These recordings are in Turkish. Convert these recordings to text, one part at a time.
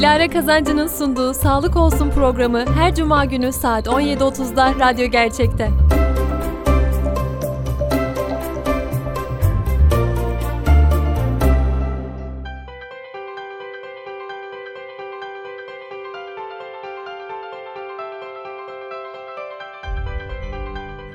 Dilara Kazancı'nın sunduğu Sağlık Olsun programı her cuma günü saat 17.30'da Radyo Gerçek'te.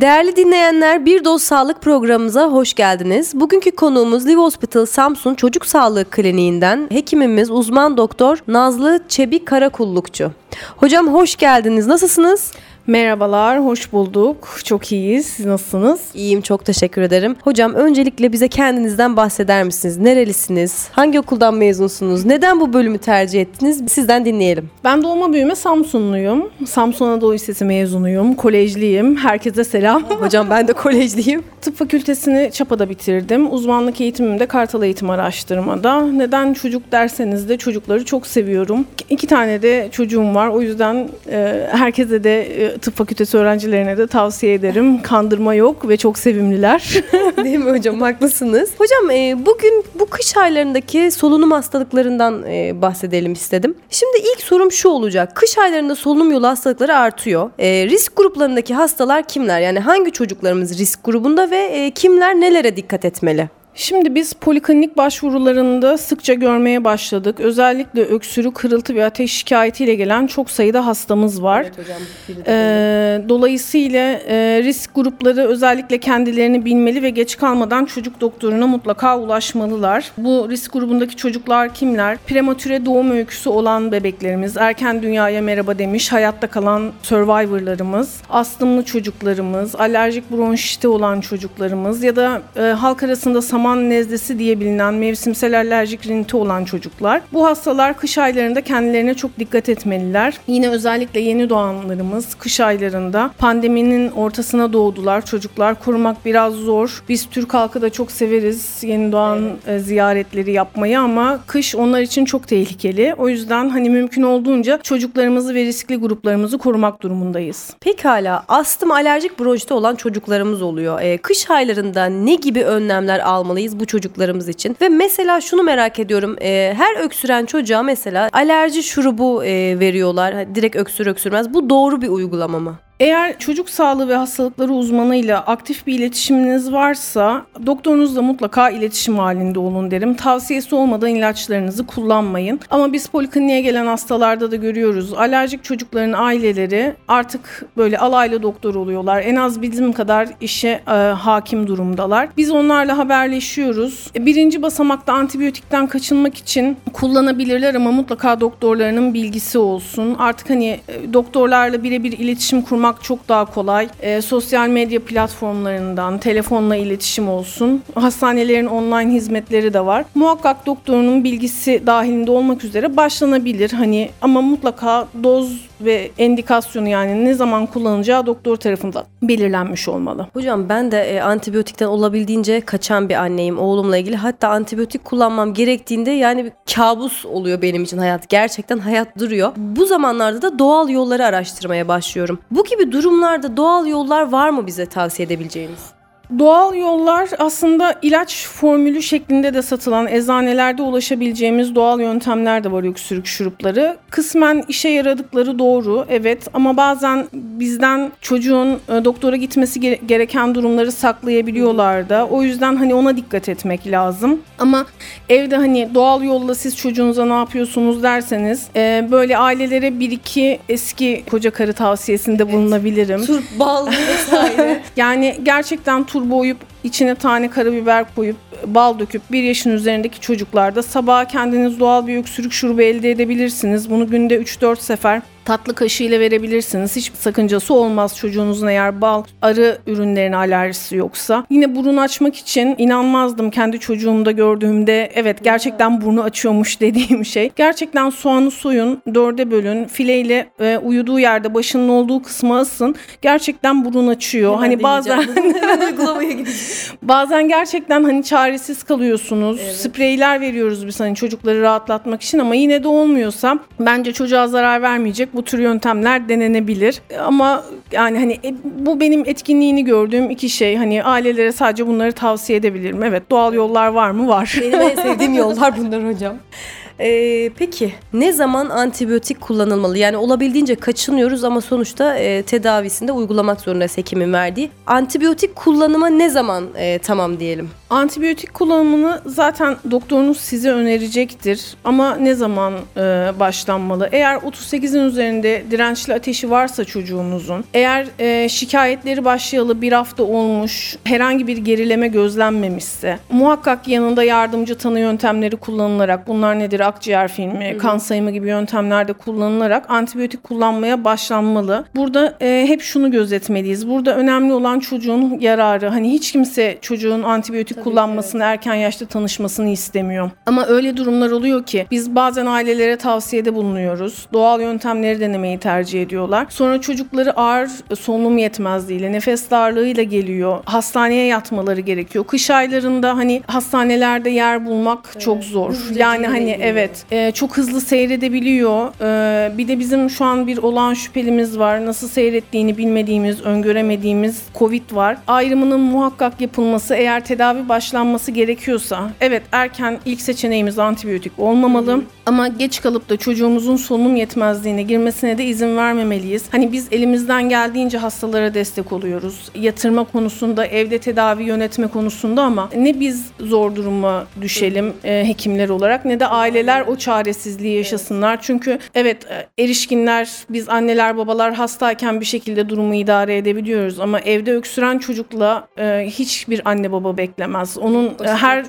Değerli dinleyenler, Bir Doz Sağlık programımıza hoş geldiniz. Bugünkü konuğumuz Live Hospital Samsun Çocuk Sağlığı Kliniğinden hekimimiz uzman doktor Nazlı Çebi Karakullukçu. Hocam hoş geldiniz. Nasılsınız? Merhabalar, hoş bulduk. Çok iyiyiz. Siz nasılsınız? İyiyim, çok teşekkür ederim. Hocam öncelikle bize kendinizden bahseder misiniz? Nerelisiniz? Hangi okuldan mezunsunuz? Neden bu bölümü tercih ettiniz? Sizden dinleyelim. Ben doğma büyüme Samsunluyum. Samsun Anadolu Lisesi mezunuyum. Kolejliyim. Herkese selam. Hocam ben de kolejliyim. Tıp fakültesini Çapa'da bitirdim. Uzmanlık eğitimim de Kartal Eğitim Araştırma'da. Neden çocuk derseniz de çocukları çok seviyorum. İki tane de çocuğum var. O yüzden e, herkese de e, tıp fakültesi öğrencilerine de tavsiye ederim. Kandırma yok ve çok sevimliler. Değil mi hocam? Haklısınız. Hocam e, bugün bu kış aylarındaki solunum hastalıklarından e, bahsedelim istedim. Şimdi ilk sorum şu olacak. Kış aylarında solunum yolu hastalıkları artıyor. E, risk gruplarındaki hastalar kimler? Yani hangi çocuklarımız risk grubunda ve e, kimler nelere dikkat etmeli? Şimdi biz poliklinik başvurularında sıkça görmeye başladık. Özellikle öksürük, kırıltı ve ateş şikayetiyle gelen çok sayıda hastamız var. Evet hocam. Ee, dolayısıyla e, risk grupları özellikle kendilerini bilmeli ve geç kalmadan çocuk doktoruna mutlaka ulaşmalılar. Bu risk grubundaki çocuklar kimler? Prematüre doğum öyküsü olan bebeklerimiz, erken dünyaya merhaba demiş, hayatta kalan survivorlarımız, astımlı çocuklarımız, alerjik bronşiti olan çocuklarımız ya da e, halk arasında saman nezlesi diye bilinen mevsimsel alerjik riniti olan çocuklar. Bu hastalar kış aylarında kendilerine çok dikkat etmeliler. Yine özellikle yeni doğanlarımız kış aylarında pandeminin ortasına doğdular. Çocuklar korumak biraz zor. Biz Türk halkı da çok severiz yeni doğan evet. ziyaretleri yapmayı ama kış onlar için çok tehlikeli. O yüzden hani mümkün olduğunca çocuklarımızı ve riskli gruplarımızı korumak durumundayız. Pekala astım alerjik bronşiti olan çocuklarımız oluyor. Ee, kış aylarında ne gibi önlemler almalıyız? Almalıyız bu çocuklarımız için. Ve mesela şunu merak ediyorum. E, her öksüren çocuğa mesela alerji şurubu e, veriyorlar. Direkt öksür öksürmez. Bu doğru bir uygulama mı? Eğer çocuk sağlığı ve hastalıkları uzmanıyla aktif bir iletişiminiz varsa doktorunuzla mutlaka iletişim halinde olun derim. Tavsiyesi olmadan ilaçlarınızı kullanmayın. Ama biz polikliniğe gelen hastalarda da görüyoruz. Alerjik çocukların aileleri artık böyle alaylı doktor oluyorlar. En az bizim kadar işe e, hakim durumdalar. Biz onlarla haberleşiyoruz. E, birinci basamakta antibiyotikten kaçınmak için kullanabilirler ama mutlaka doktorlarının bilgisi olsun. Artık hani e, doktorlarla birebir iletişim kurmak bulmak çok daha kolay. E, sosyal medya platformlarından telefonla iletişim olsun. Hastanelerin online hizmetleri de var. Muhakkak doktorunun bilgisi dahilinde olmak üzere başlanabilir. Hani ama mutlaka doz ve endikasyonu yani ne zaman kullanacağı doktor tarafından belirlenmiş olmalı. Hocam ben de e, antibiyotikten olabildiğince kaçan bir anneyim oğlumla ilgili. Hatta antibiyotik kullanmam gerektiğinde yani bir kabus oluyor benim için hayat. Gerçekten hayat duruyor. Bu zamanlarda da doğal yolları araştırmaya başlıyorum. Bu gibi durumlarda doğal yollar var mı bize tavsiye edebileceğiniz? Doğal yollar aslında ilaç formülü şeklinde de satılan eczanelerde ulaşabileceğimiz doğal yöntemler de var öksürük şurupları. Kısmen işe yaradıkları doğru evet ama bazen bizden çocuğun e, doktora gitmesi gereken durumları saklayabiliyorlar da. O yüzden hani ona dikkat etmek lazım. Ama evde hani doğal yolla siz çocuğunuza ne yapıyorsunuz derseniz e, böyle ailelere bir iki eski koca karı tavsiyesinde bulunabilirim. Turp, bal vesaire. yani gerçekten turp turbo oyup içine tane karabiber koyup bal döküp bir yaşın üzerindeki çocuklarda sabaha kendiniz doğal bir öksürük şurubu elde edebilirsiniz. Bunu günde 3-4 sefer tatlı kaşığıyla verebilirsiniz. Hiçbir sakıncası olmaz çocuğunuzun eğer bal, arı ürünlerine alerjisi yoksa. Yine burun açmak için inanmazdım kendi çocuğumda gördüğümde. Evet gerçekten burnu açıyormuş dediğim şey. Gerçekten soğanı soyun, dörde bölün, fileyle e, uyuduğu yerde başının olduğu kısmı asın. Gerçekten burun açıyor. Hemen hani bazen bazen gerçekten hani çaresiz kalıyorsunuz. Evet. Spreyler veriyoruz biz hani çocukları rahatlatmak için ama yine de olmuyorsa bence çocuğa zarar vermeyecek bu tür yöntemler denenebilir. Ama yani hani e, bu benim etkinliğini gördüğüm iki şey. Hani ailelere sadece bunları tavsiye edebilirim. Evet doğal yollar var mı? Var. Benim en sevdiğim yollar bunlar hocam. Ee, peki ne zaman antibiyotik kullanılmalı? Yani olabildiğince kaçınıyoruz ama sonuçta e, tedavisinde uygulamak zorundayız hekimin verdiği. Antibiyotik kullanıma ne zaman e, tamam diyelim? Antibiyotik kullanımını zaten doktorunuz size önerecektir. Ama ne zaman e, başlanmalı? Eğer 38'in üzerinde dirençli ateşi varsa çocuğunuzun, eğer e, şikayetleri başlayalı bir hafta olmuş, herhangi bir gerileme gözlenmemişse, muhakkak yanında yardımcı tanı yöntemleri kullanılarak, bunlar nedir? Akciğer filmi, Hı-hı. kan sayımı gibi yöntemlerde kullanılarak antibiyotik kullanmaya başlanmalı. Burada e, hep şunu gözetmeliyiz. Burada önemli olan çocuğun yararı. Hani hiç kimse çocuğun antibiyotik Tabii kullanmasını, evet. erken yaşta tanışmasını istemiyor. Ama öyle durumlar oluyor ki biz bazen ailelere tavsiyede bulunuyoruz. Doğal yöntemleri denemeyi tercih ediyorlar. Sonra çocukları ağır solunum yetmezliğiyle, nefes darlığıyla geliyor. Hastaneye yatmaları gerekiyor. Kış aylarında hani hastanelerde yer bulmak evet. çok zor. Hızlıca yani hani evet e, çok hızlı seyredebiliyor. E, bir de bizim şu an bir olan şüphelimiz var. Nasıl seyrettiğini bilmediğimiz, öngöremediğimiz Covid var. Ayrımının muhakkak yapılması eğer tedavi başlanması gerekiyorsa evet erken ilk seçeneğimiz antibiyotik olmamalı. Ama geç kalıp da çocuğumuzun solunum yetmezliğine girmesine de izin vermemeliyiz. Hani biz elimizden geldiğince hastalara destek oluyoruz. Yatırma konusunda, evde tedavi yönetme konusunda ama ne biz zor duruma düşelim e, hekimler olarak ne de aileler o çaresizliği yaşasınlar. Çünkü evet e, erişkinler, biz anneler babalar hastayken bir şekilde durumu idare edebiliyoruz ama evde öksüren çocukla e, hiçbir anne baba beklemez. Onun e, her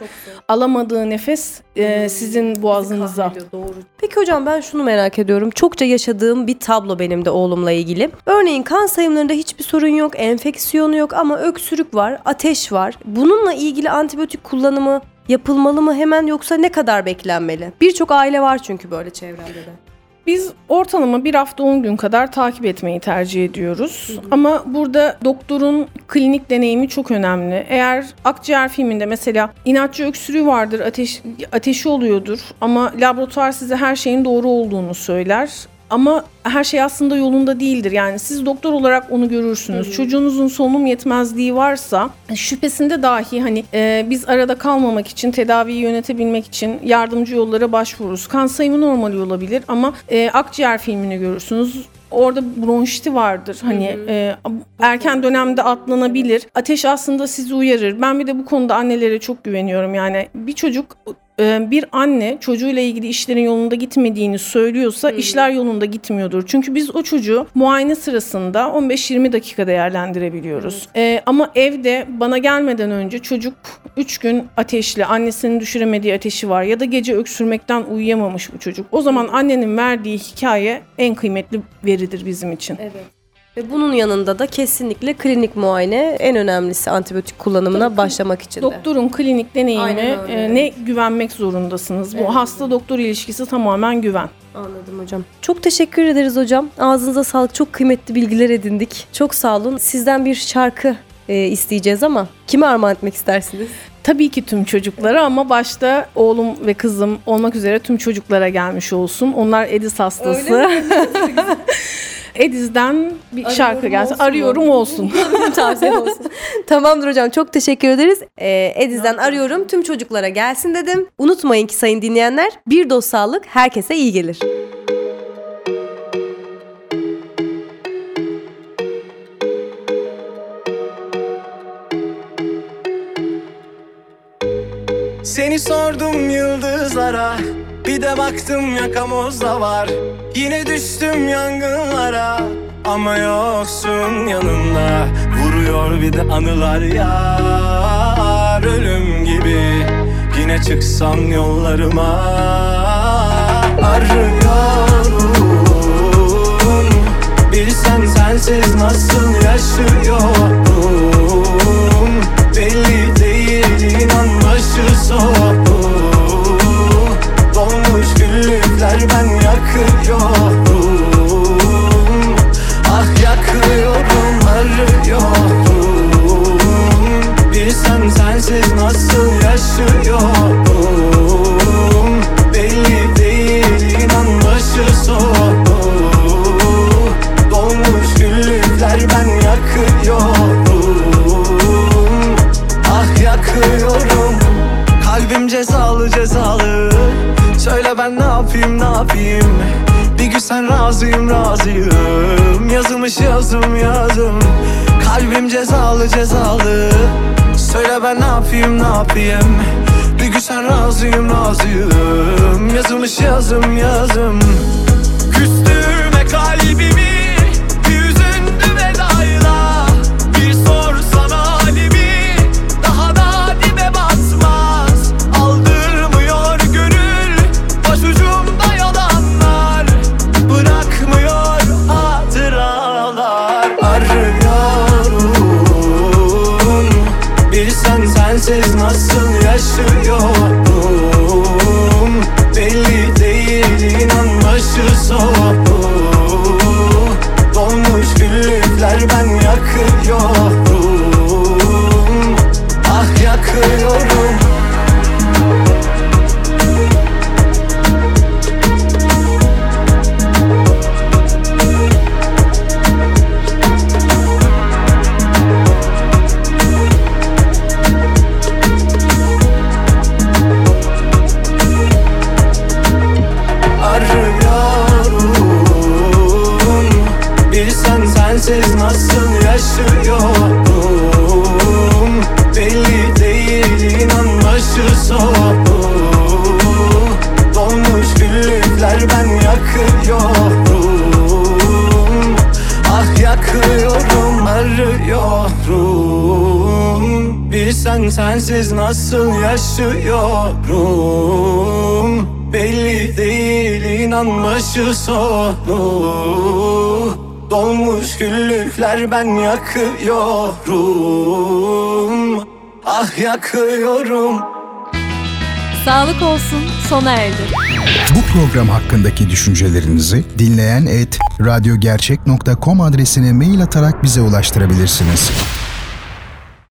alamadığı nefes e, sizin boğazınıza. Doğru. Peki hocam ben şunu merak ediyorum. Çokça yaşadığım bir tablo benim de oğlumla ilgili. Örneğin kan sayımlarında hiçbir sorun yok, enfeksiyonu yok ama öksürük var, ateş var. Bununla ilgili antibiyotik kullanımı yapılmalı mı hemen yoksa ne kadar beklenmeli? Birçok aile var çünkü böyle çevremde de. Biz ortalama bir hafta 10 gün kadar takip etmeyi tercih ediyoruz. Hı hı. Ama burada doktorun klinik deneyimi çok önemli. Eğer akciğer filminde mesela inatçı öksürüğü vardır, ateş, ateşi oluyordur ama laboratuvar size her şeyin doğru olduğunu söyler. Ama her şey aslında yolunda değildir. Yani siz doktor olarak onu görürsünüz. Hı hı. Çocuğunuzun solunum yetmezliği varsa şüphesinde dahi hani e, biz arada kalmamak için tedaviyi yönetebilmek için yardımcı yollara başvururuz. Kan sayımı normal olabilir ama e, akciğer filmini görürsünüz orada bronşiti vardır. Hani E, erken dönemde atlanabilir. Ateş aslında sizi uyarır. Ben bir de bu konuda annelere çok güveniyorum. Yani bir çocuk bir anne çocuğuyla ilgili işlerin yolunda gitmediğini söylüyorsa hmm. işler yolunda gitmiyordur. Çünkü biz o çocuğu muayene sırasında 15-20 dakika değerlendirebiliyoruz. Hmm. Ee, ama evde bana gelmeden önce çocuk 3 gün ateşli, annesinin düşüremediği ateşi var ya da gece öksürmekten uyuyamamış bu çocuk. O zaman annenin verdiği hikaye en kıymetli veridir bizim için. Evet. Ve bunun yanında da kesinlikle klinik muayene en önemlisi antibiyotik kullanımına Tabii, başlamak için de. Doktorun klinik deneyimine e, ne güvenmek zorundasınız. Evet. Bu hasta doktor ilişkisi tamamen güven. Anladım hocam. Çok teşekkür ederiz hocam. Ağzınıza sağlık. Çok kıymetli bilgiler edindik. Çok sağ olun. Sizden bir şarkı e, isteyeceğiz ama kime armağan etmek istersiniz? Tabii ki tüm çocuklara ama başta oğlum ve kızım olmak üzere tüm çocuklara gelmiş olsun. Onlar Edis hastası. Öyle mi? Ediz'den bir Arıyorum şarkı gelsin. Olsun Arıyorum mu? olsun. Tavsiye olsun. Tamamdır hocam çok teşekkür ederiz. Ee, Ediz'den arıyorum tüm çocuklara gelsin dedim. Unutmayın ki sayın dinleyenler bir doz sağlık herkese iyi gelir. Seni sordum yıldızlara de baktım yakamozda var. Yine düştüm yangınlara Ama yoksun yanımda. Vuruyor bir de anılar yar Ölüm gibi. Yine çıksan yollarıma Arıyorum. Bilsen sensiz nasıl yaşıyorum. Belli değil inan başı soğuk ben yakıyorum Bir gün sen razıyım razıyım. Yazılmış yazım yazım Kalbim cezalı cezalı. Söyle ben ne yapayım ne yapayım? Bir gün sen razıyım razıyım. Yazılmış yazım yazım Küstürme kalbimi sensiz nasıl yaşıyorum Belli değil inan başı soğuk. Dolmuş güllükler ben yakıyorum sensiz nasıl yaşıyorum Belli değil inan başı sonu Dolmuş güllükler ben yakıyorum Ah yakıyorum Sağlık olsun sona erdi. Bu program hakkındaki düşüncelerinizi dinleyen et radyogercek.com adresine mail atarak bize ulaştırabilirsiniz.